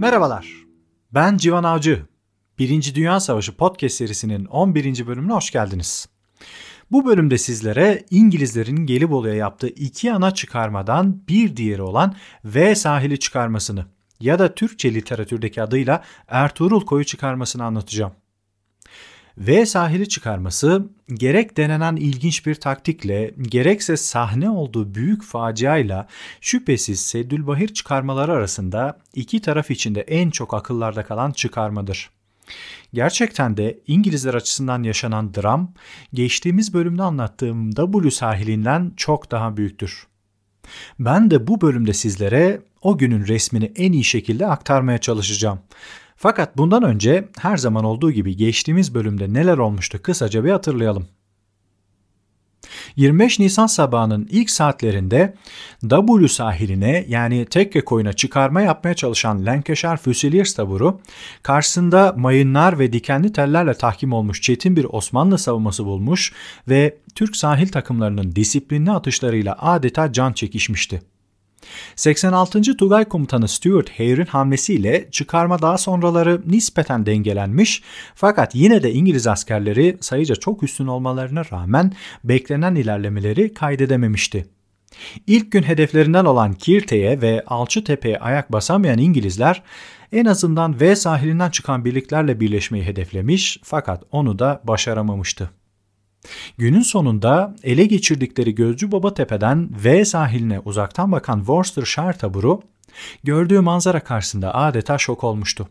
Merhabalar, ben Civan Avcı. Birinci Dünya Savaşı podcast serisinin 11. bölümüne hoş geldiniz. Bu bölümde sizlere İngilizlerin Gelibolu'ya yaptığı iki ana çıkarmadan bir diğeri olan V sahili çıkarmasını ya da Türkçe literatürdeki adıyla Ertuğrul koyu çıkarmasını anlatacağım. V sahili çıkarması gerek denenen ilginç bir taktikle gerekse sahne olduğu büyük faciayla şüphesiz Seddülbahir çıkarmaları arasında iki taraf içinde en çok akıllarda kalan çıkarmadır. Gerçekten de İngilizler açısından yaşanan dram geçtiğimiz bölümde anlattığım W sahilinden çok daha büyüktür. Ben de bu bölümde sizlere o günün resmini en iyi şekilde aktarmaya çalışacağım. Fakat bundan önce her zaman olduğu gibi geçtiğimiz bölümde neler olmuştu kısaca bir hatırlayalım. 25 Nisan sabahının ilk saatlerinde W sahiline yani tekke koyuna çıkarma yapmaya çalışan Lancashire Fusiliers taburu karşısında mayınlar ve dikenli tellerle tahkim olmuş çetin bir Osmanlı savunması bulmuş ve Türk sahil takımlarının disiplinli atışlarıyla adeta can çekişmişti. 86. Tugay Komutanı Stuart Hare'in hamlesiyle çıkarma daha sonraları nispeten dengelenmiş fakat yine de İngiliz askerleri sayıca çok üstün olmalarına rağmen beklenen ilerlemeleri kaydedememişti. İlk gün hedeflerinden olan Kirte'ye ve Alçıtepe'ye ayak basamayan İngilizler en azından V sahilinden çıkan birliklerle birleşmeyi hedeflemiş fakat onu da başaramamıştı. Günün sonunda ele geçirdikleri Gözcü Baba Tepe'den V sahiline uzaktan bakan Worcestershire taburu gördüğü manzara karşısında adeta şok olmuştu.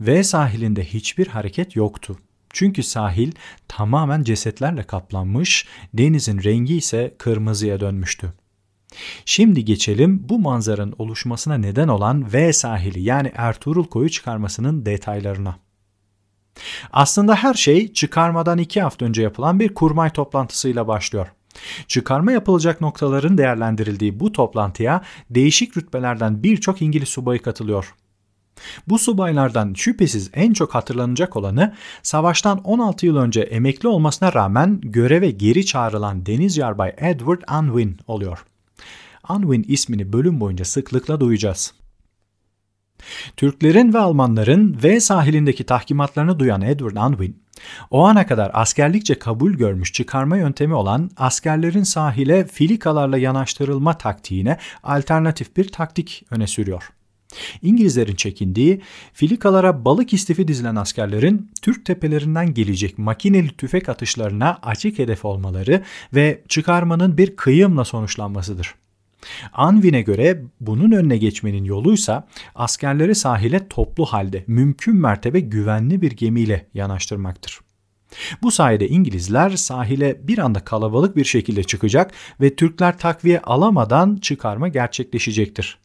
V sahilinde hiçbir hareket yoktu. Çünkü sahil tamamen cesetlerle kaplanmış, denizin rengi ise kırmızıya dönmüştü. Şimdi geçelim bu manzaranın oluşmasına neden olan V sahili yani Ertuğrul koyu çıkarmasının detaylarına. Aslında her şey çıkarmadan iki hafta önce yapılan bir kurmay toplantısıyla başlıyor. Çıkarma yapılacak noktaların değerlendirildiği bu toplantıya değişik rütbelerden birçok İngiliz subayı katılıyor. Bu subaylardan şüphesiz en çok hatırlanacak olanı savaştan 16 yıl önce emekli olmasına rağmen göreve geri çağrılan Deniz Yarbay Edward Unwin oluyor. Unwin ismini bölüm boyunca sıklıkla duyacağız. Türklerin ve Almanların V sahilindeki tahkimatlarını duyan Edward Unwin, o ana kadar askerlikçe kabul görmüş çıkarma yöntemi olan askerlerin sahile filikalarla yanaştırılma taktiğine alternatif bir taktik öne sürüyor. İngilizlerin çekindiği filikalara balık istifi dizilen askerlerin Türk tepelerinden gelecek makineli tüfek atışlarına açık hedef olmaları ve çıkarmanın bir kıyımla sonuçlanmasıdır. Anvin'e göre bunun önüne geçmenin yoluysa askerleri sahile toplu halde mümkün mertebe güvenli bir gemiyle yanaştırmaktır. Bu sayede İngilizler sahile bir anda kalabalık bir şekilde çıkacak ve Türkler takviye alamadan çıkarma gerçekleşecektir.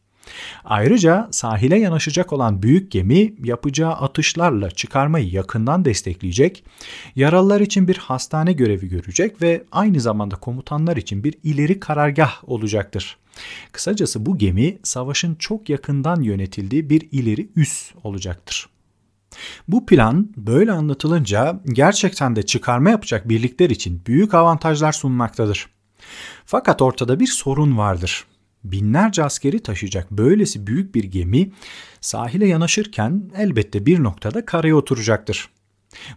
Ayrıca sahile yanaşacak olan büyük gemi yapacağı atışlarla çıkarmayı yakından destekleyecek, yaralılar için bir hastane görevi görecek ve aynı zamanda komutanlar için bir ileri karargah olacaktır. Kısacası bu gemi savaşın çok yakından yönetildiği bir ileri üs olacaktır. Bu plan böyle anlatılınca gerçekten de çıkarma yapacak birlikler için büyük avantajlar sunmaktadır. Fakat ortada bir sorun vardır. Binlerce askeri taşıyacak böylesi büyük bir gemi sahile yanaşırken elbette bir noktada karaya oturacaktır.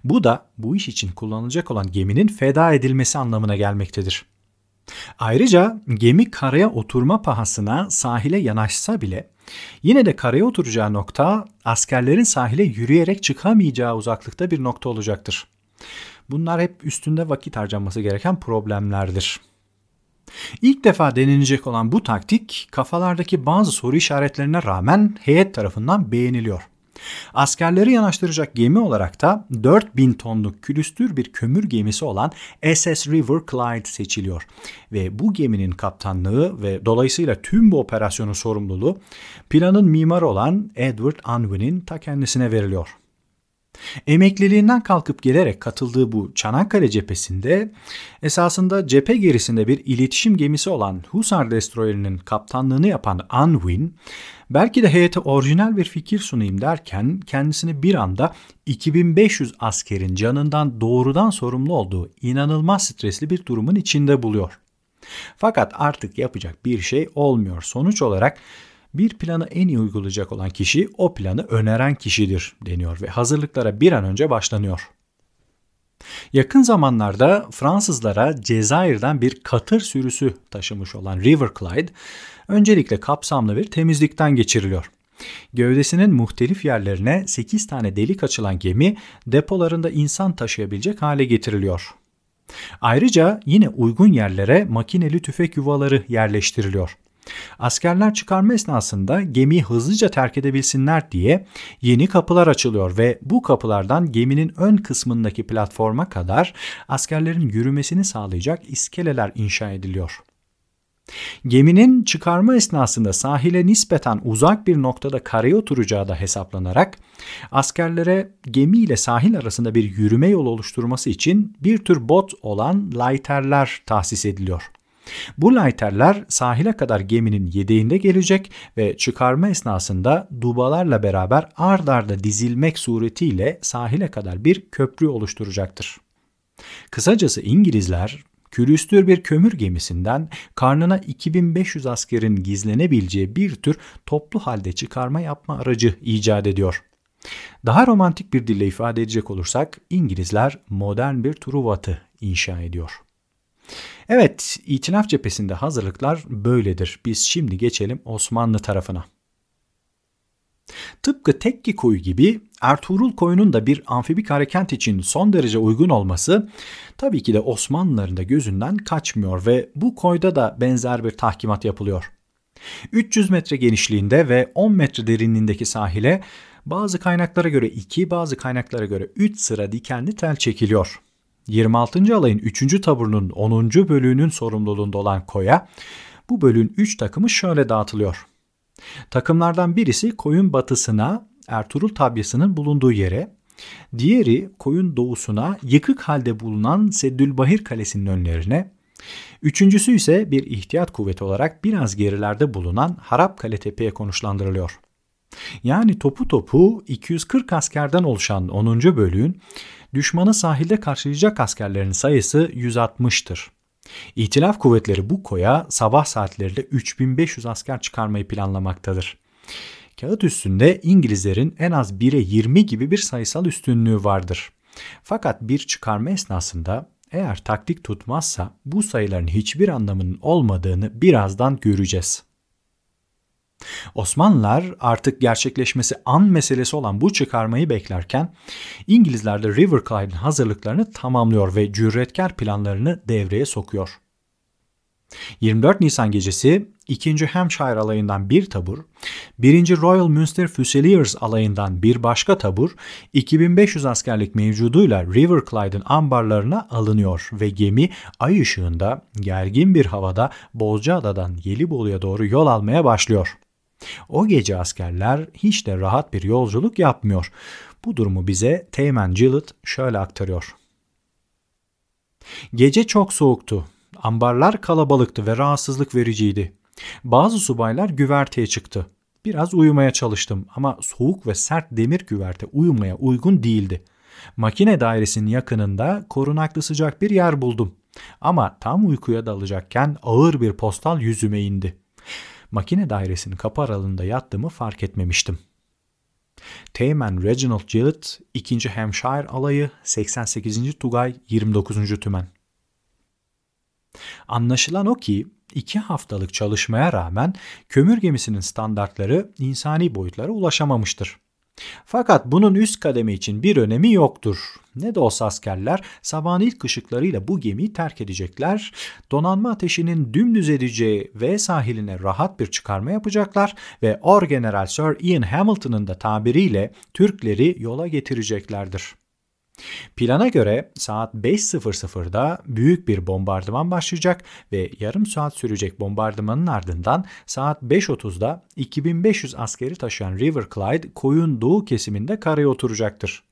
Bu da bu iş için kullanılacak olan geminin feda edilmesi anlamına gelmektedir. Ayrıca gemi karaya oturma pahasına sahile yanaşsa bile yine de karaya oturacağı nokta askerlerin sahile yürüyerek çıkamayacağı uzaklıkta bir nokta olacaktır. Bunlar hep üstünde vakit harcanması gereken problemlerdir. İlk defa denilecek olan bu taktik kafalardaki bazı soru işaretlerine rağmen heyet tarafından beğeniliyor. Askerleri yanaştıracak gemi olarak da 4000 tonluk külüstür bir kömür gemisi olan SS River Clyde seçiliyor. Ve bu geminin kaptanlığı ve dolayısıyla tüm bu operasyonun sorumluluğu planın mimarı olan Edward Unwin'in ta kendisine veriliyor. Emekliliğinden kalkıp gelerek katıldığı bu Çanakkale cephesinde esasında cephe gerisinde bir iletişim gemisi olan Husar Destroyer'inin kaptanlığını yapan Unwin belki de heyete orijinal bir fikir sunayım derken kendisini bir anda 2500 askerin canından doğrudan sorumlu olduğu inanılmaz stresli bir durumun içinde buluyor. Fakat artık yapacak bir şey olmuyor. Sonuç olarak Bir planı en iyi uygulayacak olan kişi o planı öneren kişidir deniyor ve hazırlıklara bir an önce başlanıyor. Yakın zamanlarda Fransızlara Cezayir'den bir katır sürüsü taşımış olan River Clyde öncelikle kapsamlı bir temizlikten geçiriliyor. Gövdesinin muhtelif yerlerine 8 tane delik açılan gemi depolarında insan taşıyabilecek hale getiriliyor. Ayrıca yine uygun yerlere makineli tüfek yuvaları yerleştiriliyor. Askerler çıkarma esnasında gemiyi hızlıca terk edebilsinler diye yeni kapılar açılıyor ve bu kapılardan geminin ön kısmındaki platforma kadar askerlerin yürümesini sağlayacak iskeleler inşa ediliyor. Geminin çıkarma esnasında sahile nispeten uzak bir noktada karaya oturacağı da hesaplanarak askerlere gemi ile sahil arasında bir yürüme yolu oluşturması için bir tür bot olan lighterler tahsis ediliyor. Bu lighterler sahile kadar geminin yedeğinde gelecek ve çıkarma esnasında dubalarla beraber ard arda dizilmek suretiyle sahile kadar bir köprü oluşturacaktır. Kısacası İngilizler külüstür bir kömür gemisinden karnına 2500 askerin gizlenebileceği bir tür toplu halde çıkarma yapma aracı icat ediyor. Daha romantik bir dille ifade edecek olursak İngilizler modern bir Truvat'ı inşa ediyor. Evet, itilaf cephesinde hazırlıklar böyledir. Biz şimdi geçelim Osmanlı tarafına. Tıpkı Tekki koyu gibi Ertuğrul koyunun da bir amfibik harekat için son derece uygun olması tabii ki de Osmanlıların da gözünden kaçmıyor ve bu koyda da benzer bir tahkimat yapılıyor. 300 metre genişliğinde ve 10 metre derinliğindeki sahile bazı kaynaklara göre 2, bazı kaynaklara göre 3 sıra dikenli tel çekiliyor. 26. alayın 3. taburunun 10. bölüğünün sorumluluğunda olan koya bu bölüğün 3 takımı şöyle dağıtılıyor. Takımlardan birisi koyun batısına Ertuğrul tabyasının bulunduğu yere, diğeri koyun doğusuna yıkık halde bulunan Seddülbahir Kalesi'nin önlerine, üçüncüsü ise bir ihtiyat kuvveti olarak biraz gerilerde bulunan Harap Kale Tepe'ye konuşlandırılıyor. Yani topu topu 240 askerden oluşan 10. bölüğün düşmanı sahilde karşılayacak askerlerin sayısı 160'tır. İhtilaf kuvvetleri bu koya sabah saatlerinde 3500 asker çıkarmayı planlamaktadır. Kağıt üstünde İngilizlerin en az 1'e 20 gibi bir sayısal üstünlüğü vardır. Fakat bir çıkarma esnasında eğer taktik tutmazsa bu sayıların hiçbir anlamının olmadığını birazdan göreceğiz. Osmanlılar artık gerçekleşmesi an meselesi olan bu çıkarmayı beklerken İngilizler de River Clyde'in hazırlıklarını tamamlıyor ve cüretkar planlarını devreye sokuyor. 24 Nisan gecesi 2. Hampshire alayından bir tabur, 1. Royal Munster Fusiliers alayından bir başka tabur 2500 askerlik mevcuduyla River Clyde'ın ambarlarına alınıyor ve gemi ay ışığında gergin bir havada Bozcaada'dan Yelibolu'ya doğru yol almaya başlıyor. O gece askerler hiç de rahat bir yolculuk yapmıyor. Bu durumu bize Teğmen Gillett şöyle aktarıyor. Gece çok soğuktu. Ambarlar kalabalıktı ve rahatsızlık vericiydi. Bazı subaylar güverteye çıktı. Biraz uyumaya çalıştım ama soğuk ve sert demir güverte uyumaya uygun değildi. Makine dairesinin yakınında korunaklı sıcak bir yer buldum. Ama tam uykuya dalacakken ağır bir postal yüzüme indi makine dairesinin kapı aralığında yattığımı fark etmemiştim. Teğmen Reginald Gillett 2. Hampshire alayı 88. Tugay 29. Tümen. Anlaşılan o ki iki haftalık çalışmaya rağmen kömür gemisinin standartları insani boyutlara ulaşamamıştır. Fakat bunun üst kademe için bir önemi yoktur. Ne de olsa askerler sabahın ilk ışıklarıyla bu gemiyi terk edecekler. Donanma ateşinin dümdüz edeceği V sahiline rahat bir çıkarma yapacaklar ve Orgeneral Sir Ian Hamilton'ın da tabiriyle Türkleri yola getireceklerdir. Plana göre saat 5.00'da büyük bir bombardıman başlayacak ve yarım saat sürecek bombardımanın ardından saat 5.30'da 2500 askeri taşıyan River Clyde koyun doğu kesiminde karaya oturacaktır.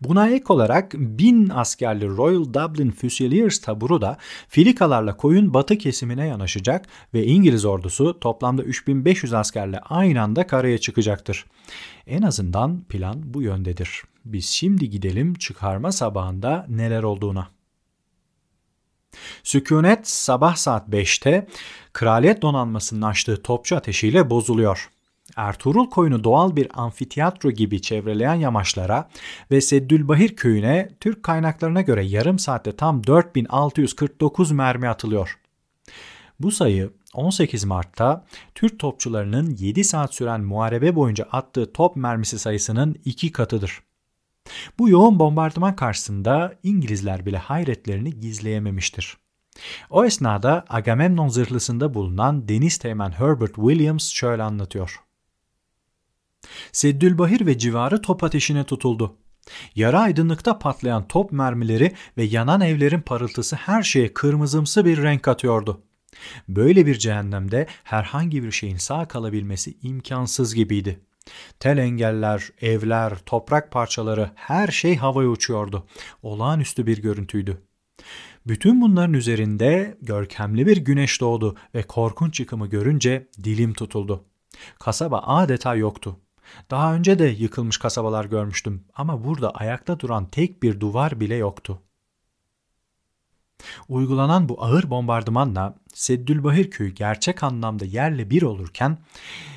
Buna ek olarak 1000 askerli Royal Dublin Fusiliers taburu da filikalarla koyun batı kesimine yanaşacak ve İngiliz ordusu toplamda 3500 askerle aynı anda karaya çıkacaktır. En azından plan bu yöndedir. Biz şimdi gidelim çıkarma sabahında neler olduğuna. Sükunet sabah saat 5'te kraliyet donanmasının açtığı topçu ateşiyle bozuluyor. Ertuğrul koyunu doğal bir amfiteyatro gibi çevreleyen yamaçlara ve Seddülbahir köyüne Türk kaynaklarına göre yarım saatte tam 4649 mermi atılıyor. Bu sayı 18 Mart'ta Türk topçularının 7 saat süren muharebe boyunca attığı top mermisi sayısının iki katıdır. Bu yoğun bombardıman karşısında İngilizler bile hayretlerini gizleyememiştir. O esnada Agamemnon zırhlısında bulunan deniz teğmen Herbert Williams şöyle anlatıyor. Seddülbahir ve civarı top ateşine tutuldu. Yarı aydınlıkta patlayan top mermileri ve yanan evlerin parıltısı her şeye kırmızımsı bir renk atıyordu. Böyle bir cehennemde herhangi bir şeyin sağ kalabilmesi imkansız gibiydi. Tel engeller, evler, toprak parçaları her şey havaya uçuyordu. Olağanüstü bir görüntüydü. Bütün bunların üzerinde görkemli bir güneş doğdu ve korkunç yıkımı görünce dilim tutuldu. Kasaba adeta yoktu. Daha önce de yıkılmış kasabalar görmüştüm ama burada ayakta duran tek bir duvar bile yoktu. Uygulanan bu ağır bombardımanla Seddülbahir köyü gerçek anlamda yerle bir olurken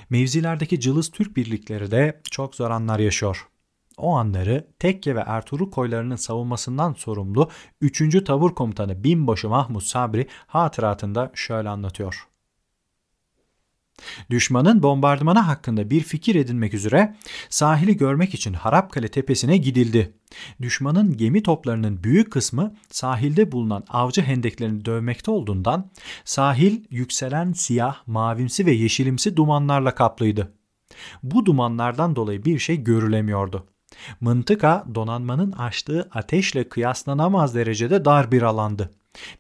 mevzilerdeki cılız Türk birlikleri de çok zor anlar yaşıyor. O anları Tekke ve Ertuğrul koylarının savunmasından sorumlu 3. Tabur Komutanı Binbaşı Mahmut Sabri hatıratında şöyle anlatıyor. Düşmanın bombardımanı hakkında bir fikir edinmek üzere sahili görmek için Harapkale tepesine gidildi. Düşmanın gemi toplarının büyük kısmı sahilde bulunan avcı hendeklerini dövmekte olduğundan sahil yükselen siyah, mavimsi ve yeşilimsi dumanlarla kaplıydı. Bu dumanlardan dolayı bir şey görülemiyordu. Mıntıka donanmanın açtığı ateşle kıyaslanamaz derecede dar bir alandı.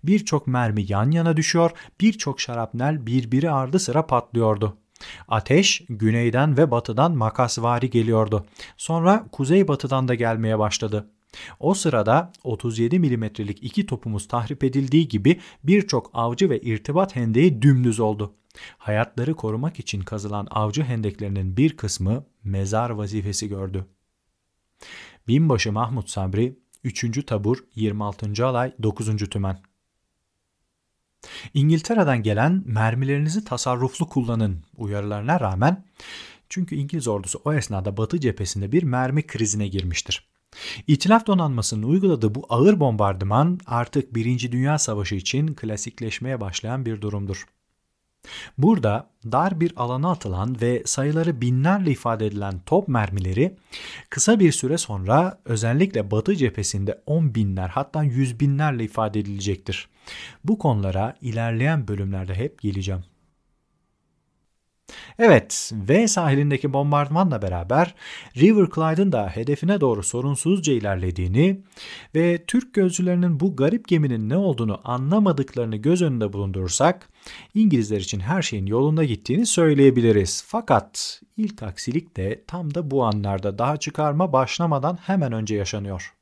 Birçok mermi yan yana düşüyor, birçok şarapnel birbiri ardı sıra patlıyordu. Ateş güneyden ve batıdan makasvari geliyordu. Sonra kuzey-batıdan da gelmeye başladı. O sırada 37 milimetrelik iki topumuz tahrip edildiği gibi birçok avcı ve irtibat hendeği dümdüz oldu. Hayatları korumak için kazılan avcı hendeklerinin bir kısmı mezar vazifesi gördü. Binbaşı Mahmut Sabri 3. Tabur 26. Alay 9. Tümen İngiltere'den gelen mermilerinizi tasarruflu kullanın uyarılarına rağmen çünkü İngiliz ordusu o esnada Batı cephesinde bir mermi krizine girmiştir. İtilaf donanmasının uyguladığı bu ağır bombardıman artık Birinci Dünya Savaşı için klasikleşmeye başlayan bir durumdur. Burada dar bir alana atılan ve sayıları binlerle ifade edilen top mermileri kısa bir süre sonra özellikle batı cephesinde on binler hatta yüz binlerle ifade edilecektir. Bu konulara ilerleyen bölümlerde hep geleceğim. Evet, V sahilindeki bombardımanla beraber River Clyde'ın da hedefine doğru sorunsuzca ilerlediğini ve Türk gözcülerinin bu garip geminin ne olduğunu anlamadıklarını göz önünde bulundurursak İngilizler için her şeyin yolunda gittiğini söyleyebiliriz. Fakat ilk aksilik de tam da bu anlarda daha çıkarma başlamadan hemen önce yaşanıyor.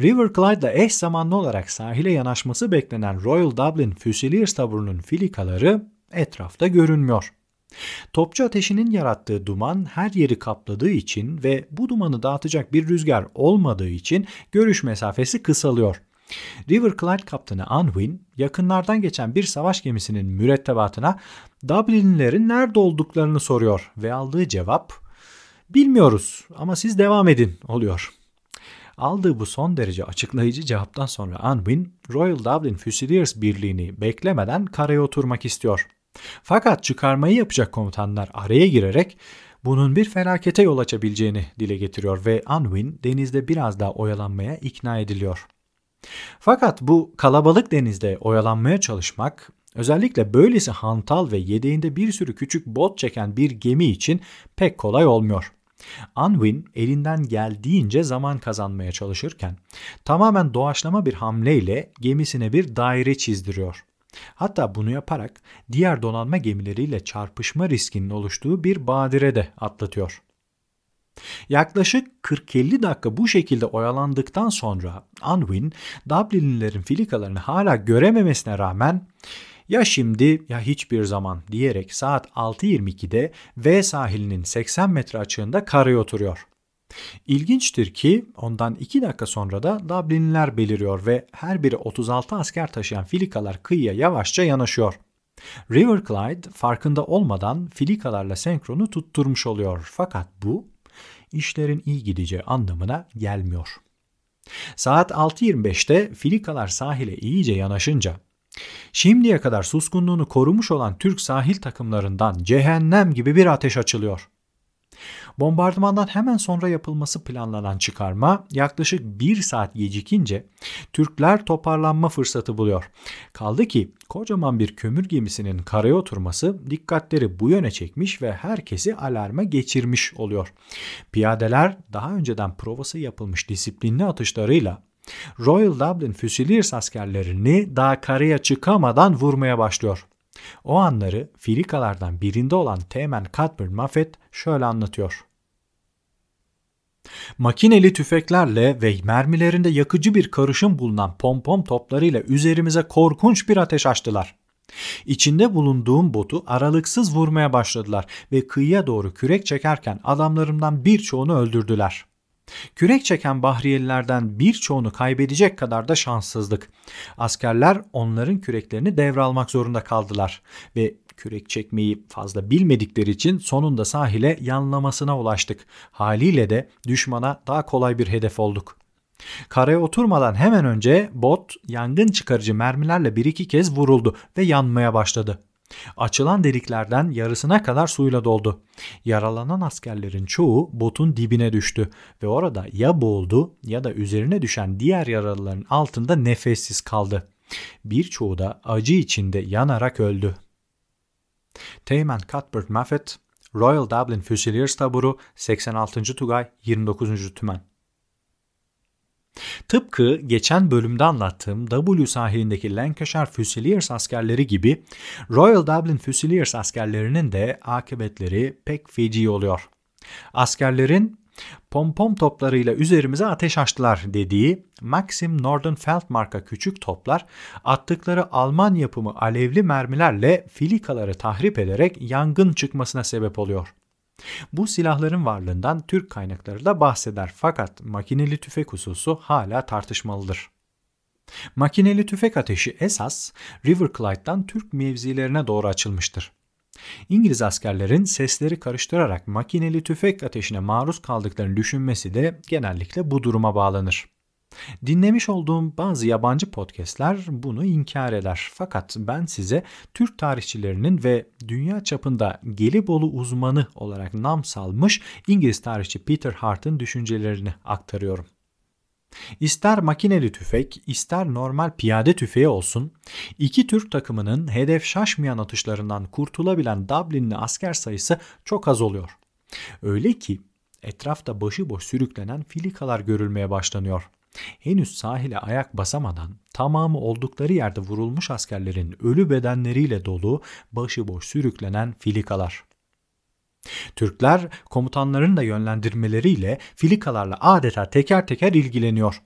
River Clyde'la eş zamanlı olarak sahile yanaşması beklenen Royal Dublin Fusiliers taburunun filikaları etrafta görünmüyor. Topçu ateşinin yarattığı duman her yeri kapladığı için ve bu dumanı dağıtacak bir rüzgar olmadığı için görüş mesafesi kısalıyor. River Clyde kaptanı Unwin yakınlardan geçen bir savaş gemisinin mürettebatına Dublinlilerin nerede olduklarını soruyor ve aldığı cevap bilmiyoruz ama siz devam edin oluyor. Aldığı bu son derece açıklayıcı cevaptan sonra Unwin Royal Dublin Fusiliers Birliği'ni beklemeden karaya oturmak istiyor. Fakat çıkarmayı yapacak komutanlar araya girerek bunun bir felakete yol açabileceğini dile getiriyor ve Unwin denizde biraz daha oyalanmaya ikna ediliyor. Fakat bu kalabalık denizde oyalanmaya çalışmak özellikle böylesi hantal ve yedeğinde bir sürü küçük bot çeken bir gemi için pek kolay olmuyor. Unwin elinden geldiğince zaman kazanmaya çalışırken tamamen doğaçlama bir hamleyle gemisine bir daire çizdiriyor. Hatta bunu yaparak diğer donanma gemileriyle çarpışma riskinin oluştuğu bir badire de atlatıyor. Yaklaşık 40-50 dakika bu şekilde oyalandıktan sonra Unwin, Dublinlilerin filikalarını hala görememesine rağmen ya şimdi ya hiçbir zaman diyerek saat 6.22'de V sahilinin 80 metre açığında karaya oturuyor. İlginçtir ki ondan 2 dakika sonra da Dublinliler beliriyor ve her biri 36 asker taşıyan filikalar kıyıya yavaşça yanaşıyor. River Clyde farkında olmadan filikalarla senkronu tutturmuş oluyor fakat bu işlerin iyi gideceği anlamına gelmiyor. Saat 6.25'te filikalar sahile iyice yanaşınca şimdiye kadar suskunluğunu korumuş olan Türk sahil takımlarından cehennem gibi bir ateş açılıyor. Bombardımandan hemen sonra yapılması planlanan çıkarma yaklaşık bir saat gecikince Türkler toparlanma fırsatı buluyor. Kaldı ki kocaman bir kömür gemisinin karaya oturması dikkatleri bu yöne çekmiş ve herkesi alarma geçirmiş oluyor. Piyadeler daha önceden provası yapılmış disiplinli atışlarıyla Royal Dublin Fusiliers askerlerini daha karaya çıkamadan vurmaya başlıyor. O anları filikalardan birinde olan Teğmen Cuthbert Moffat şöyle anlatıyor. Makineli tüfeklerle ve mermilerinde yakıcı bir karışım bulunan pompom toplarıyla üzerimize korkunç bir ateş açtılar. İçinde bulunduğum botu aralıksız vurmaya başladılar ve kıyıya doğru kürek çekerken adamlarımdan birçoğunu öldürdüler. Kürek çeken Bahriyelilerden birçoğunu kaybedecek kadar da şanssızlık. Askerler onların küreklerini devralmak zorunda kaldılar ve kürek çekmeyi fazla bilmedikleri için sonunda sahile yanlamasına ulaştık. Haliyle de düşmana daha kolay bir hedef olduk. Karaya oturmadan hemen önce bot yangın çıkarıcı mermilerle bir iki kez vuruldu ve yanmaya başladı. Açılan deliklerden yarısına kadar suyla doldu. Yaralanan askerlerin çoğu botun dibine düştü ve orada ya boğuldu ya da üzerine düşen diğer yaralıların altında nefessiz kaldı. Birçoğu da acı içinde yanarak öldü. Teğmen Cuthbert Moffat, Royal Dublin Fusiliers taburu 86. Tugay 29. Tümen Tıpkı geçen bölümde anlattığım W sahilindeki Lancashire Fusiliers askerleri gibi Royal Dublin Fusiliers askerlerinin de akıbetleri pek feci oluyor. Askerlerin pompom toplarıyla üzerimize ateş açtılar dediği Maxim Nordenfeld marka küçük toplar attıkları Alman yapımı alevli mermilerle filikaları tahrip ederek yangın çıkmasına sebep oluyor. Bu silahların varlığından Türk kaynakları da bahseder fakat makineli tüfek hususu hala tartışmalıdır. Makineli tüfek ateşi esas River Clyde'dan Türk mevzilerine doğru açılmıştır. İngiliz askerlerin sesleri karıştırarak makineli tüfek ateşine maruz kaldıklarını düşünmesi de genellikle bu duruma bağlanır. Dinlemiş olduğum bazı yabancı podcastler bunu inkar eder. Fakat ben size Türk tarihçilerinin ve dünya çapında Gelibolu uzmanı olarak nam salmış İngiliz tarihçi Peter Hart'ın düşüncelerini aktarıyorum. İster makineli tüfek, ister normal piyade tüfeği olsun, iki Türk takımının hedef şaşmayan atışlarından kurtulabilen Dublinli asker sayısı çok az oluyor. Öyle ki etrafta başıboş sürüklenen filikalar görülmeye başlanıyor. Henüz sahile ayak basamadan tamamı oldukları yerde vurulmuş askerlerin ölü bedenleriyle dolu başıboş sürüklenen filikalar. Türkler komutanların da yönlendirmeleriyle filikalarla adeta teker teker ilgileniyor.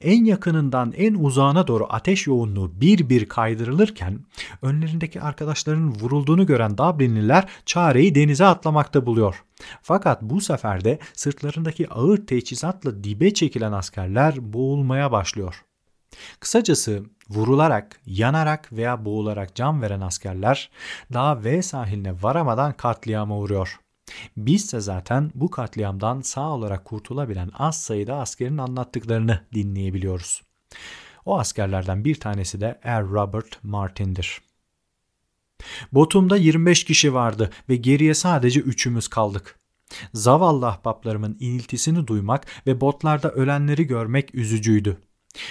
En yakınından en uzağına doğru ateş yoğunluğu bir bir kaydırılırken önlerindeki arkadaşlarının vurulduğunu gören Dublinliler çareyi denize atlamakta buluyor. Fakat bu sefer de sırtlarındaki ağır teçhizatla dibe çekilen askerler boğulmaya başlıyor. Kısacası vurularak, yanarak veya boğularak can veren askerler daha V sahiline varamadan katliama uğruyor. Bizse zaten bu katliamdan sağ olarak kurtulabilen az sayıda askerin anlattıklarını dinleyebiliyoruz. O askerlerden bir tanesi de Er Robert Martin'dir. Botumda 25 kişi vardı ve geriye sadece üçümüz kaldık. Zavallı ahbaplarımın iniltisini duymak ve botlarda ölenleri görmek üzücüydü.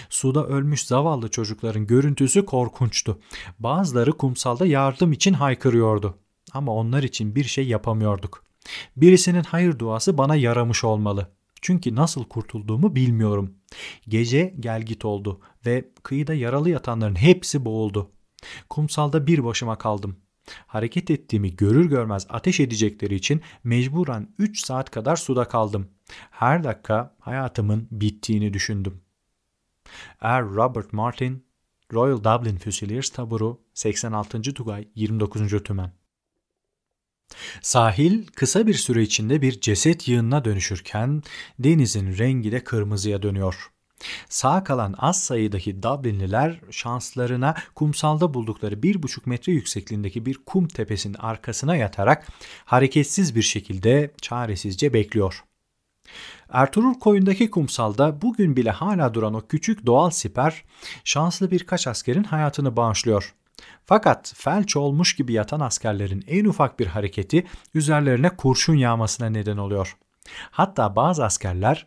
Suda ölmüş zavallı çocukların görüntüsü korkunçtu. Bazıları kumsalda yardım için haykırıyordu. Ama onlar için bir şey yapamıyorduk. Birisinin hayır duası bana yaramış olmalı. Çünkü nasıl kurtulduğumu bilmiyorum. Gece gel git oldu ve kıyıda yaralı yatanların hepsi boğuldu. Kumsalda bir başıma kaldım. Hareket ettiğimi görür görmez ateş edecekleri için mecburen 3 saat kadar suda kaldım. Her dakika hayatımın bittiğini düşündüm. Er Robert Martin, Royal Dublin Fusiliers taburu 86. Tugay 29. Tümen Sahil kısa bir süre içinde bir ceset yığınına dönüşürken denizin rengi de kırmızıya dönüyor. Sağ kalan az sayıdaki Dublinliler şanslarına kumsalda buldukları 1,5 metre yüksekliğindeki bir kum tepesinin arkasına yatarak hareketsiz bir şekilde çaresizce bekliyor. Ertuğrul koyundaki kumsalda bugün bile hala duran o küçük doğal siper şanslı birkaç askerin hayatını bağışlıyor. Fakat felç olmuş gibi yatan askerlerin en ufak bir hareketi üzerlerine kurşun yağmasına neden oluyor. Hatta bazı askerler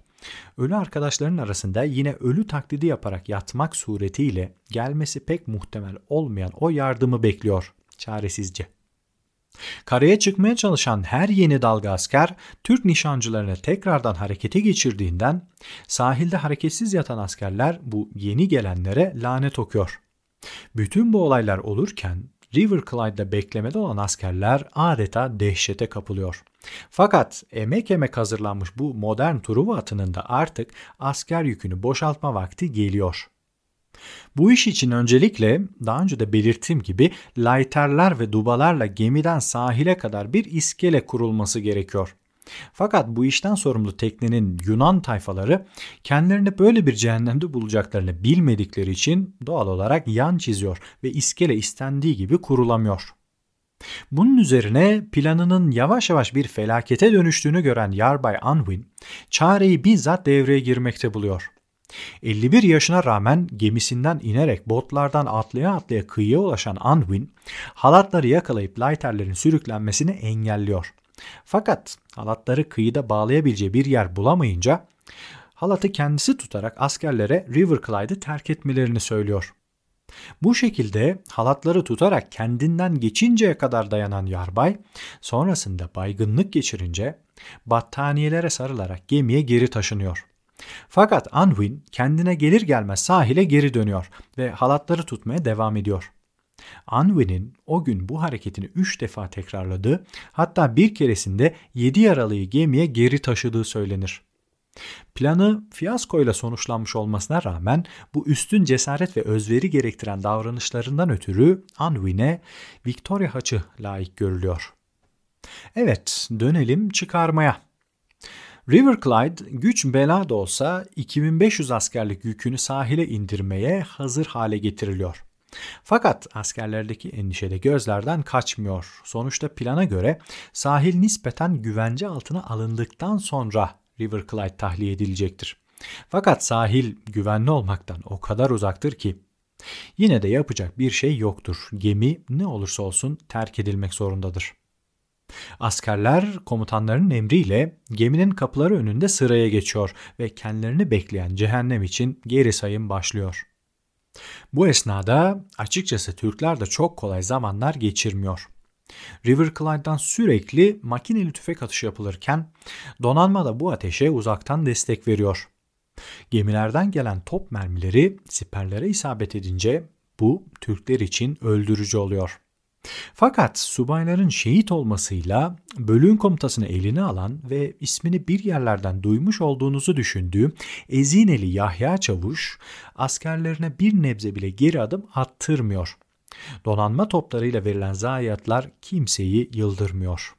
ölü arkadaşlarının arasında yine ölü taklidi yaparak yatmak suretiyle gelmesi pek muhtemel olmayan o yardımı bekliyor çaresizce. Karaya çıkmaya çalışan her yeni dalga asker Türk nişancılarını tekrardan harekete geçirdiğinden sahilde hareketsiz yatan askerler bu yeni gelenlere lanet okuyor. Bütün bu olaylar olurken River Clyde'da beklemede olan askerler adeta dehşete kapılıyor. Fakat emek emek hazırlanmış bu modern Truva atının da artık asker yükünü boşaltma vakti geliyor. Bu iş için öncelikle daha önce de belirttiğim gibi layterler ve dubalarla gemiden sahile kadar bir iskele kurulması gerekiyor. Fakat bu işten sorumlu teknenin Yunan tayfaları kendilerini böyle bir cehennemde bulacaklarını bilmedikleri için doğal olarak yan çiziyor ve iskele istendiği gibi kurulamıyor. Bunun üzerine planının yavaş yavaş bir felakete dönüştüğünü gören Yarbay Anwin, çareyi bizzat devreye girmekte buluyor. 51 yaşına rağmen gemisinden inerek botlardan atlaya atlaya kıyıya ulaşan Anwin, halatları yakalayıp lighterlerin sürüklenmesini engelliyor. Fakat halatları kıyıda bağlayabileceği bir yer bulamayınca halatı kendisi tutarak askerlere River Clyde'ı terk etmelerini söylüyor. Bu şekilde halatları tutarak kendinden geçinceye kadar dayanan yarbay sonrasında baygınlık geçirince battaniyelere sarılarak gemiye geri taşınıyor. Fakat Anwin kendine gelir gelmez sahile geri dönüyor ve halatları tutmaya devam ediyor. Anwin'in o gün bu hareketini 3 defa tekrarladığı hatta bir keresinde 7 yaralıyı gemiye geri taşıdığı söylenir. Planı fiyaskoyla sonuçlanmış olmasına rağmen bu üstün cesaret ve özveri gerektiren davranışlarından ötürü Anwin'e Victoria Haçı layık görülüyor. Evet, dönelim çıkarmaya. River Clyde güç bela da olsa 2500 askerlik yükünü sahile indirmeye hazır hale getiriliyor. Fakat askerlerdeki endişe de gözlerden kaçmıyor. Sonuçta plana göre sahil nispeten güvence altına alındıktan sonra River Clyde tahliye edilecektir. Fakat sahil güvenli olmaktan o kadar uzaktır ki yine de yapacak bir şey yoktur. Gemi ne olursa olsun terk edilmek zorundadır. Askerler komutanların emriyle geminin kapıları önünde sıraya geçiyor ve kendilerini bekleyen cehennem için geri sayım başlıyor. Bu esnada açıkçası Türkler de çok kolay zamanlar geçirmiyor. River Clyde'dan sürekli makineli tüfek atışı yapılırken donanma da bu ateşe uzaktan destek veriyor. Gemilerden gelen top mermileri siperlere isabet edince bu Türkler için öldürücü oluyor. Fakat subayların şehit olmasıyla bölüğün komutasını eline alan ve ismini bir yerlerden duymuş olduğunuzu düşündüğü Ezineli Yahya Çavuş askerlerine bir nebze bile geri adım attırmıyor. Donanma toplarıyla verilen zayiatlar kimseyi yıldırmıyor.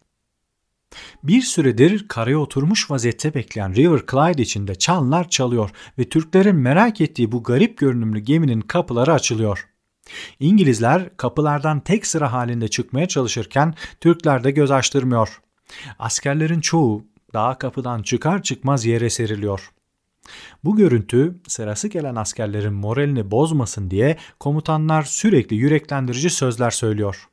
Bir süredir karaya oturmuş vaziyette bekleyen River Clyde içinde çanlar çalıyor ve Türklerin merak ettiği bu garip görünümlü geminin kapıları açılıyor. İngilizler kapılardan tek sıra halinde çıkmaya çalışırken Türkler de göz açtırmıyor. Askerlerin çoğu daha kapıdan çıkar çıkmaz yere seriliyor. Bu görüntü sırası gelen askerlerin moralini bozmasın diye komutanlar sürekli yüreklendirici sözler söylüyor.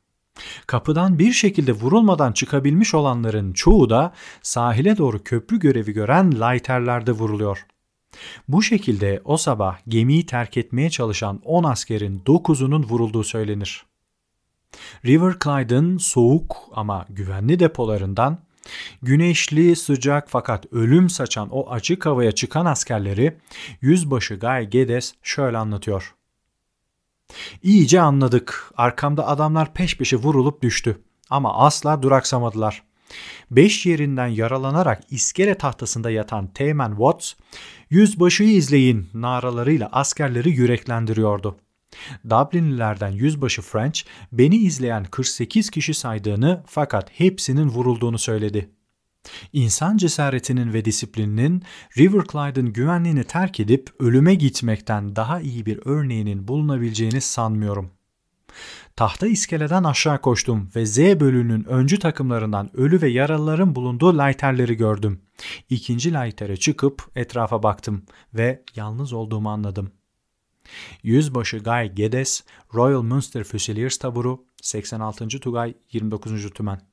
Kapıdan bir şekilde vurulmadan çıkabilmiş olanların çoğu da sahile doğru köprü görevi gören lighterlerde vuruluyor. Bu şekilde o sabah gemiyi terk etmeye çalışan 10 askerin 9'unun vurulduğu söylenir. River Clyde'ın soğuk ama güvenli depolarından güneşli, sıcak fakat ölüm saçan o açık havaya çıkan askerleri yüzbaşı Guy Geddes şöyle anlatıyor. İyice anladık. Arkamda adamlar peş peşe vurulup düştü. Ama asla duraksamadılar. Beş yerinden yaralanarak iskele tahtasında yatan Teğmen Watts, yüzbaşıyı izleyin naralarıyla askerleri yüreklendiriyordu. Dublinlilerden yüzbaşı French beni izleyen 48 kişi saydığını fakat hepsinin vurulduğunu söyledi. İnsan cesaretinin ve disiplininin River Clyde'ın güvenliğini terk edip ölüme gitmekten daha iyi bir örneğinin bulunabileceğini sanmıyorum. Tahta iskeleden aşağı koştum ve Z bölüğünün öncü takımlarından ölü ve yaralıların bulunduğu layterleri gördüm. İkinci laytere çıkıp etrafa baktım ve yalnız olduğumu anladım. Yüzbaşı Guy Gedes, Royal Munster Fusiliers taburu, 86. Tugay, 29. Tümen.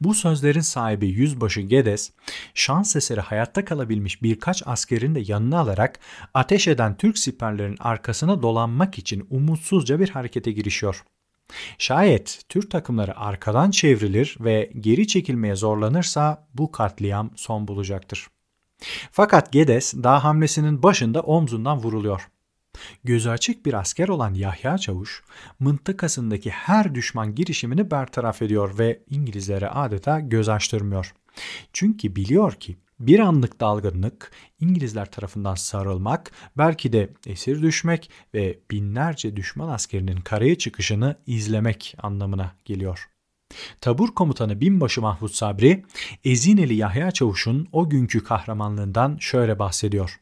Bu sözlerin sahibi Yüzbaşı Gedes, şans eseri hayatta kalabilmiş birkaç askerin de yanına alarak ateş eden Türk siperlerin arkasına dolanmak için umutsuzca bir harekete girişiyor. Şayet Türk takımları arkadan çevrilir ve geri çekilmeye zorlanırsa bu katliam son bulacaktır. Fakat Gedes daha hamlesinin başında omzundan vuruluyor. Gözü açık bir asker olan Yahya Çavuş, mıntıkasındaki her düşman girişimini bertaraf ediyor ve İngilizlere adeta göz açtırmıyor. Çünkü biliyor ki bir anlık dalgınlık, İngilizler tarafından sarılmak, belki de esir düşmek ve binlerce düşman askerinin karaya çıkışını izlemek anlamına geliyor. Tabur komutanı binbaşı Mahmut Sabri, Ezineli Yahya Çavuş'un o günkü kahramanlığından şöyle bahsediyor.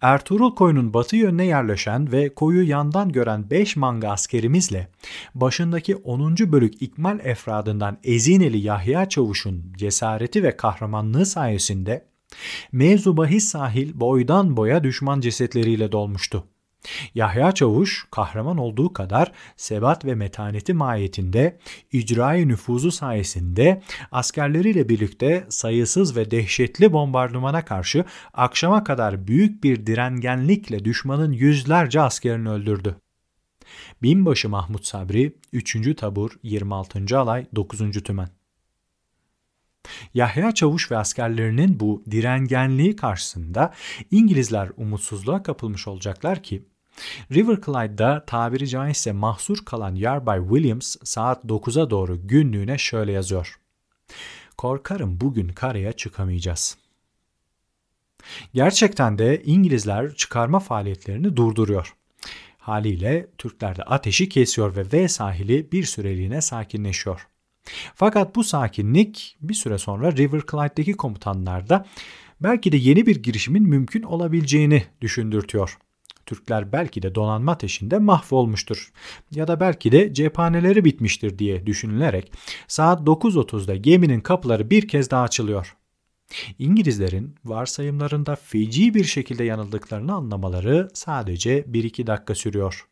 Ertuğrul koyunun batı yönüne yerleşen ve koyu yandan gören 5 manga askerimizle başındaki 10. bölük ikmal efradından Ezineli Yahya Çavuş'un cesareti ve kahramanlığı sayesinde mevzu bahis sahil boydan boya düşman cesetleriyle dolmuştu. Yahya Çavuş kahraman olduğu kadar sebat ve metaneti mahiyetinde icrai nüfuzu sayesinde askerleriyle birlikte sayısız ve dehşetli bombardımana karşı akşama kadar büyük bir direngenlikle düşmanın yüzlerce askerini öldürdü. Binbaşı Mahmut Sabri 3. Tabur 26. Alay 9. Tümen Yahya Çavuş ve askerlerinin bu direngenliği karşısında İngilizler umutsuzluğa kapılmış olacaklar ki River Clyde'da tabiri caizse mahsur kalan Yarbay Williams saat 9'a doğru günlüğüne şöyle yazıyor. Korkarım bugün karaya çıkamayacağız. Gerçekten de İngilizler çıkarma faaliyetlerini durduruyor. Haliyle Türkler de ateşi kesiyor ve V sahili bir süreliğine sakinleşiyor. Fakat bu sakinlik bir süre sonra River Clyde'deki komutanlarda belki de yeni bir girişimin mümkün olabileceğini düşündürtüyor. Türkler belki de donanma ateşinde mahvolmuştur ya da belki de cephaneleri bitmiştir diye düşünülerek saat 9.30'da geminin kapıları bir kez daha açılıyor. İngilizlerin varsayımlarında feci bir şekilde yanıldıklarını anlamaları sadece 1-2 dakika sürüyor.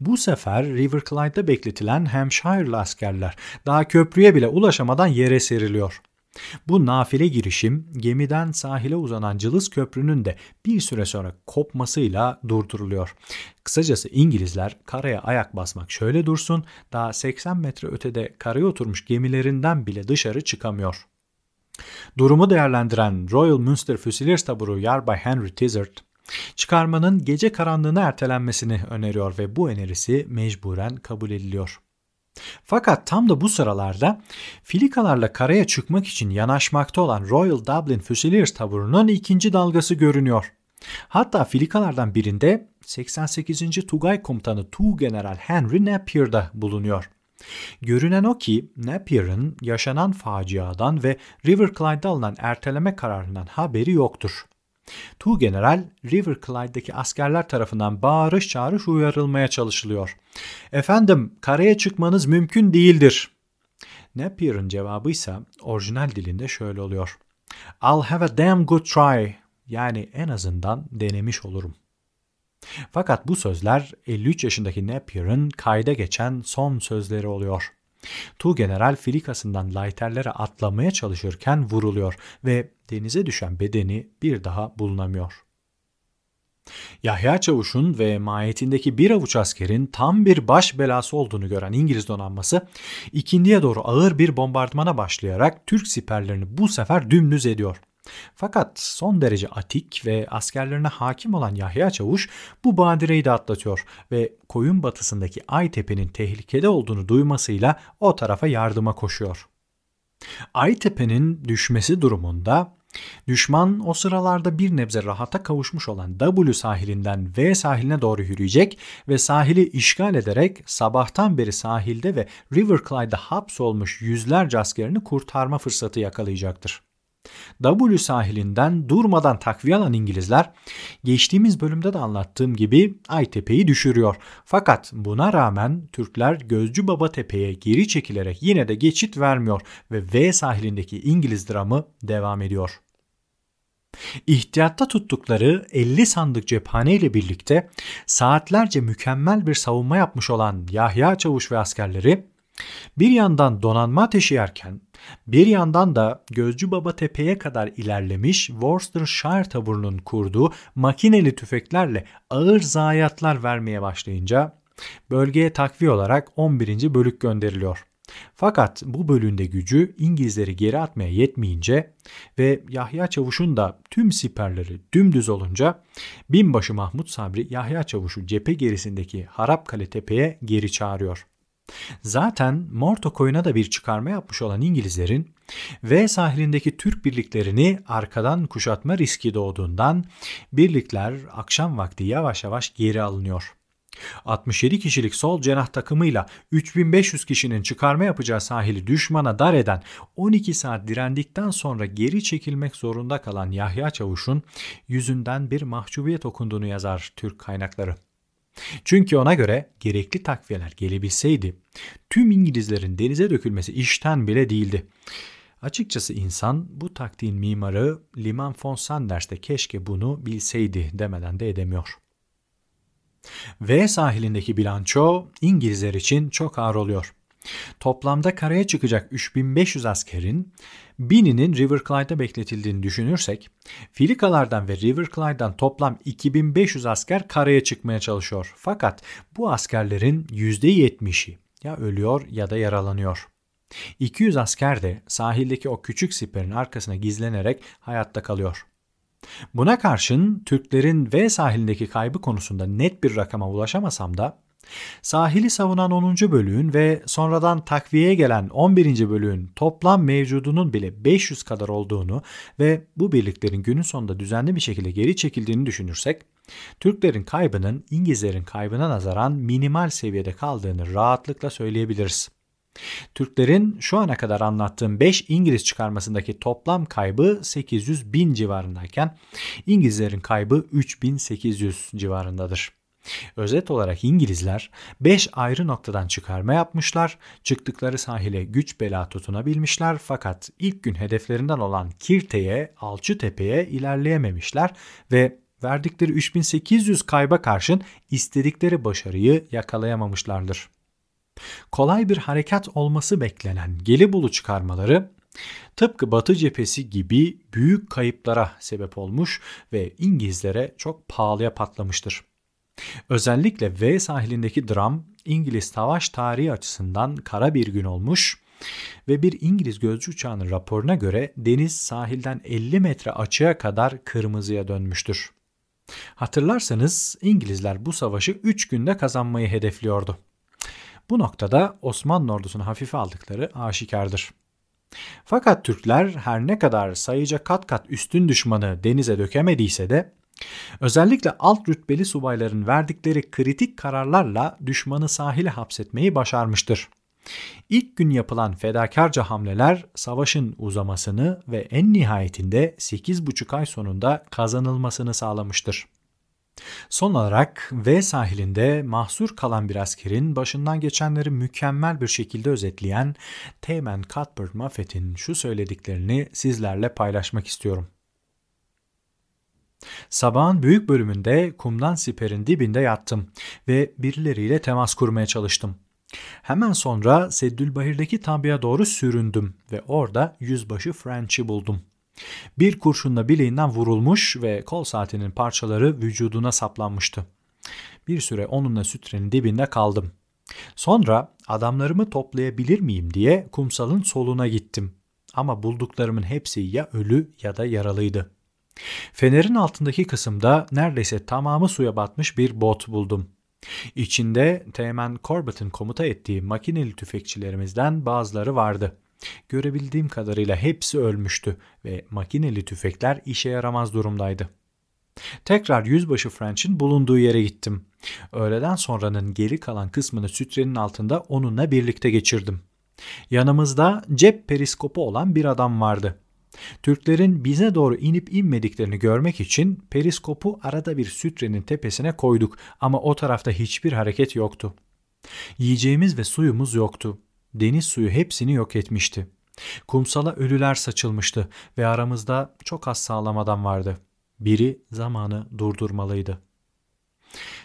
Bu sefer River Clyde'da bekletilen Hampshire'lı askerler daha köprüye bile ulaşamadan yere seriliyor. Bu nafile girişim gemiden sahile uzanan cılız köprünün de bir süre sonra kopmasıyla durduruluyor. Kısacası İngilizler karaya ayak basmak şöyle dursun daha 80 metre ötede karaya oturmuş gemilerinden bile dışarı çıkamıyor. Durumu değerlendiren Royal Munster Fusiliers taburu Yarbay Henry Tizard, çıkarmanın gece karanlığına ertelenmesini öneriyor ve bu önerisi mecburen kabul ediliyor. Fakat tam da bu sıralarda filikalarla karaya çıkmak için yanaşmakta olan Royal Dublin Fusiliers taburunun ikinci dalgası görünüyor. Hatta filikalardan birinde 88. Tugay Komutanı Tu General Henry Napier da bulunuyor. Görünen o ki Napier'ın yaşanan faciadan ve River Clyde'da alınan erteleme kararından haberi yoktur. Tu General River Clyde'daki askerler tarafından bağırış çağırış uyarılmaya çalışılıyor. Efendim karaya çıkmanız mümkün değildir. Napier'ın cevabı ise orijinal dilinde şöyle oluyor. I'll have a damn good try. Yani en azından denemiş olurum. Fakat bu sözler 53 yaşındaki Napier'ın kayda geçen son sözleri oluyor. Tu General filikasından layterlere atlamaya çalışırken vuruluyor ve denize düşen bedeni bir daha bulunamıyor. Yahya Çavuş'un ve mahiyetindeki bir avuç askerin tam bir baş belası olduğunu gören İngiliz donanması ikindiye doğru ağır bir bombardımana başlayarak Türk siperlerini bu sefer dümdüz ediyor. Fakat son derece atik ve askerlerine hakim olan Yahya Çavuş bu badireyi de atlatıyor ve koyun batısındaki Aytepe'nin tehlikede olduğunu duymasıyla o tarafa yardıma koşuyor. Aytepe'nin düşmesi durumunda Düşman o sıralarda bir nebze rahata kavuşmuş olan W sahilinden V sahiline doğru yürüyecek ve sahili işgal ederek sabahtan beri sahilde ve River Clyde'da hapsolmuş yüzlerce askerini kurtarma fırsatı yakalayacaktır. W sahilinden durmadan takviye alan İngilizler geçtiğimiz bölümde de anlattığım gibi Aytepe'yi düşürüyor. Fakat buna rağmen Türkler Gözcü Baba Tepe'ye geri çekilerek yine de geçit vermiyor ve V sahilindeki İngiliz dramı devam ediyor. İhtiyatta tuttukları 50 sandık cephane ile birlikte saatlerce mükemmel bir savunma yapmış olan Yahya Çavuş ve askerleri bir yandan donanma ateşi yerken bir yandan da Gözcü Baba Tepe'ye kadar ilerlemiş Worcestershire taburunun kurduğu makineli tüfeklerle ağır zayiatlar vermeye başlayınca bölgeye takviye olarak 11. bölük gönderiliyor. Fakat bu bölünde gücü İngilizleri geri atmaya yetmeyince ve Yahya Çavuş'un da tüm siperleri dümdüz olunca binbaşı Mahmut Sabri Yahya Çavuş'u cephe gerisindeki Harapkale Tepe'ye geri çağırıyor. Zaten Morto koyuna da bir çıkarma yapmış olan İngilizlerin V sahilindeki Türk birliklerini arkadan kuşatma riski doğduğundan birlikler akşam vakti yavaş yavaş geri alınıyor. 67 kişilik sol cenah takımıyla 3500 kişinin çıkarma yapacağı sahili düşmana dar eden 12 saat direndikten sonra geri çekilmek zorunda kalan Yahya Çavuş'un yüzünden bir mahcubiyet okunduğunu yazar Türk kaynakları. Çünkü ona göre gerekli takviyeler gelebilseydi tüm İngilizlerin denize dökülmesi işten bile değildi. Açıkçası insan bu taktiğin mimarı Liman von Sanders de keşke bunu bilseydi demeden de edemiyor. V sahilindeki bilanço İngilizler için çok ağır oluyor. Toplamda karaya çıkacak 3500 askerin bininin River Clyde'da bekletildiğini düşünürsek, Filikalardan ve River Clyde'dan toplam 2500 asker karaya çıkmaya çalışıyor. Fakat bu askerlerin %70'i ya ölüyor ya da yaralanıyor. 200 asker de sahildeki o küçük siperin arkasına gizlenerek hayatta kalıyor. Buna karşın Türklerin V sahilindeki kaybı konusunda net bir rakama ulaşamasam da sahili savunan 10. bölüğün ve sonradan takviyeye gelen 11. bölüğün toplam mevcudunun bile 500 kadar olduğunu ve bu birliklerin günün sonunda düzenli bir şekilde geri çekildiğini düşünürsek Türklerin kaybının İngilizlerin kaybına nazaran minimal seviyede kaldığını rahatlıkla söyleyebiliriz. Türklerin şu ana kadar anlattığım 5 İngiliz çıkarmasındaki toplam kaybı 800 bin civarındayken İngilizlerin kaybı 3800 civarındadır. Özet olarak İngilizler 5 ayrı noktadan çıkarma yapmışlar, çıktıkları sahile güç bela tutunabilmişler fakat ilk gün hedeflerinden olan Kirte'ye, Alçıtepe'ye ilerleyememişler ve verdikleri 3800 kayba karşın istedikleri başarıyı yakalayamamışlardır. Kolay bir harekat olması beklenen Gelibolu çıkarmaları tıpkı Batı cephesi gibi büyük kayıplara sebep olmuş ve İngilizlere çok pahalıya patlamıştır. Özellikle V sahilindeki dram İngiliz savaş tarihi açısından kara bir gün olmuş ve bir İngiliz gözcü uçağının raporuna göre deniz sahilden 50 metre açığa kadar kırmızıya dönmüştür. Hatırlarsanız İngilizler bu savaşı 3 günde kazanmayı hedefliyordu. Bu noktada Osmanlı ordusunu hafife aldıkları aşikardır. Fakat Türkler her ne kadar sayıca kat kat üstün düşmanı denize dökemediyse de özellikle alt rütbeli subayların verdikleri kritik kararlarla düşmanı sahile hapsetmeyi başarmıştır. İlk gün yapılan fedakarca hamleler savaşın uzamasını ve en nihayetinde 8,5 ay sonunda kazanılmasını sağlamıştır. Son olarak V sahilinde mahsur kalan bir askerin başından geçenleri mükemmel bir şekilde özetleyen Teğmen Cuthbert Moffett'in şu söylediklerini sizlerle paylaşmak istiyorum. Sabahın büyük bölümünde kumdan siperin dibinde yattım ve birileriyle temas kurmaya çalıştım. Hemen sonra Seddülbahir'deki tabiye doğru süründüm ve orada yüzbaşı French'i buldum. Bir kurşunla bileğinden vurulmuş ve kol saatinin parçaları vücuduna saplanmıştı. Bir süre onunla sütrenin dibinde kaldım. Sonra adamlarımı toplayabilir miyim diye kumsalın soluna gittim. Ama bulduklarımın hepsi ya ölü ya da yaralıydı. Fenerin altındaki kısımda neredeyse tamamı suya batmış bir bot buldum. İçinde Teğmen Corbett'in komuta ettiği makineli tüfekçilerimizden bazıları vardı. Görebildiğim kadarıyla hepsi ölmüştü ve makineli tüfekler işe yaramaz durumdaydı. Tekrar yüzbaşı French'in bulunduğu yere gittim. Öğleden sonranın geri kalan kısmını sütrenin altında onunla birlikte geçirdim. Yanımızda cep periskopu olan bir adam vardı. Türklerin bize doğru inip inmediklerini görmek için periskopu arada bir sütrenin tepesine koyduk ama o tarafta hiçbir hareket yoktu. Yiyeceğimiz ve suyumuz yoktu. Deniz suyu hepsini yok etmişti. Kumsala ölüler saçılmıştı ve aramızda çok az sağlam adam vardı. Biri zamanı durdurmalıydı.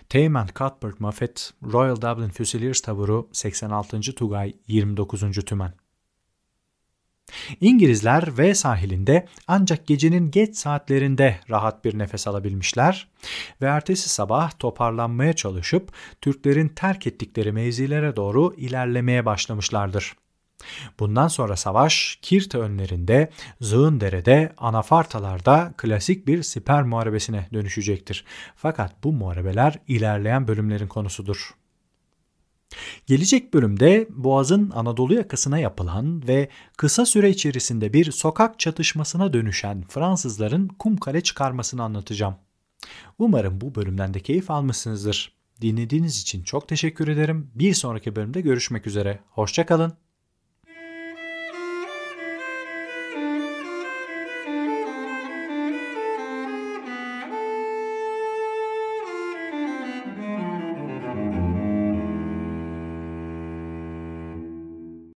Teğmen Cuthbert Moffat, Royal Dublin Fusiliers taburu 86. Tugay 29. Tümen. İngilizler V sahilinde ancak gecenin geç saatlerinde rahat bir nefes alabilmişler ve ertesi sabah toparlanmaya çalışıp Türklerin terk ettikleri mevzilere doğru ilerlemeye başlamışlardır. Bundan sonra savaş Kirte önlerinde, Zığındere'de, Anafartalar'da klasik bir siper muharebesine dönüşecektir. Fakat bu muharebeler ilerleyen bölümlerin konusudur. Gelecek bölümde Boğaz'ın Anadolu yakasına yapılan ve kısa süre içerisinde bir sokak çatışmasına dönüşen Fransızların Kumkale çıkarmasını anlatacağım. Umarım bu bölümden de keyif almışsınızdır. Dinlediğiniz için çok teşekkür ederim. Bir sonraki bölümde görüşmek üzere. Hoşçakalın.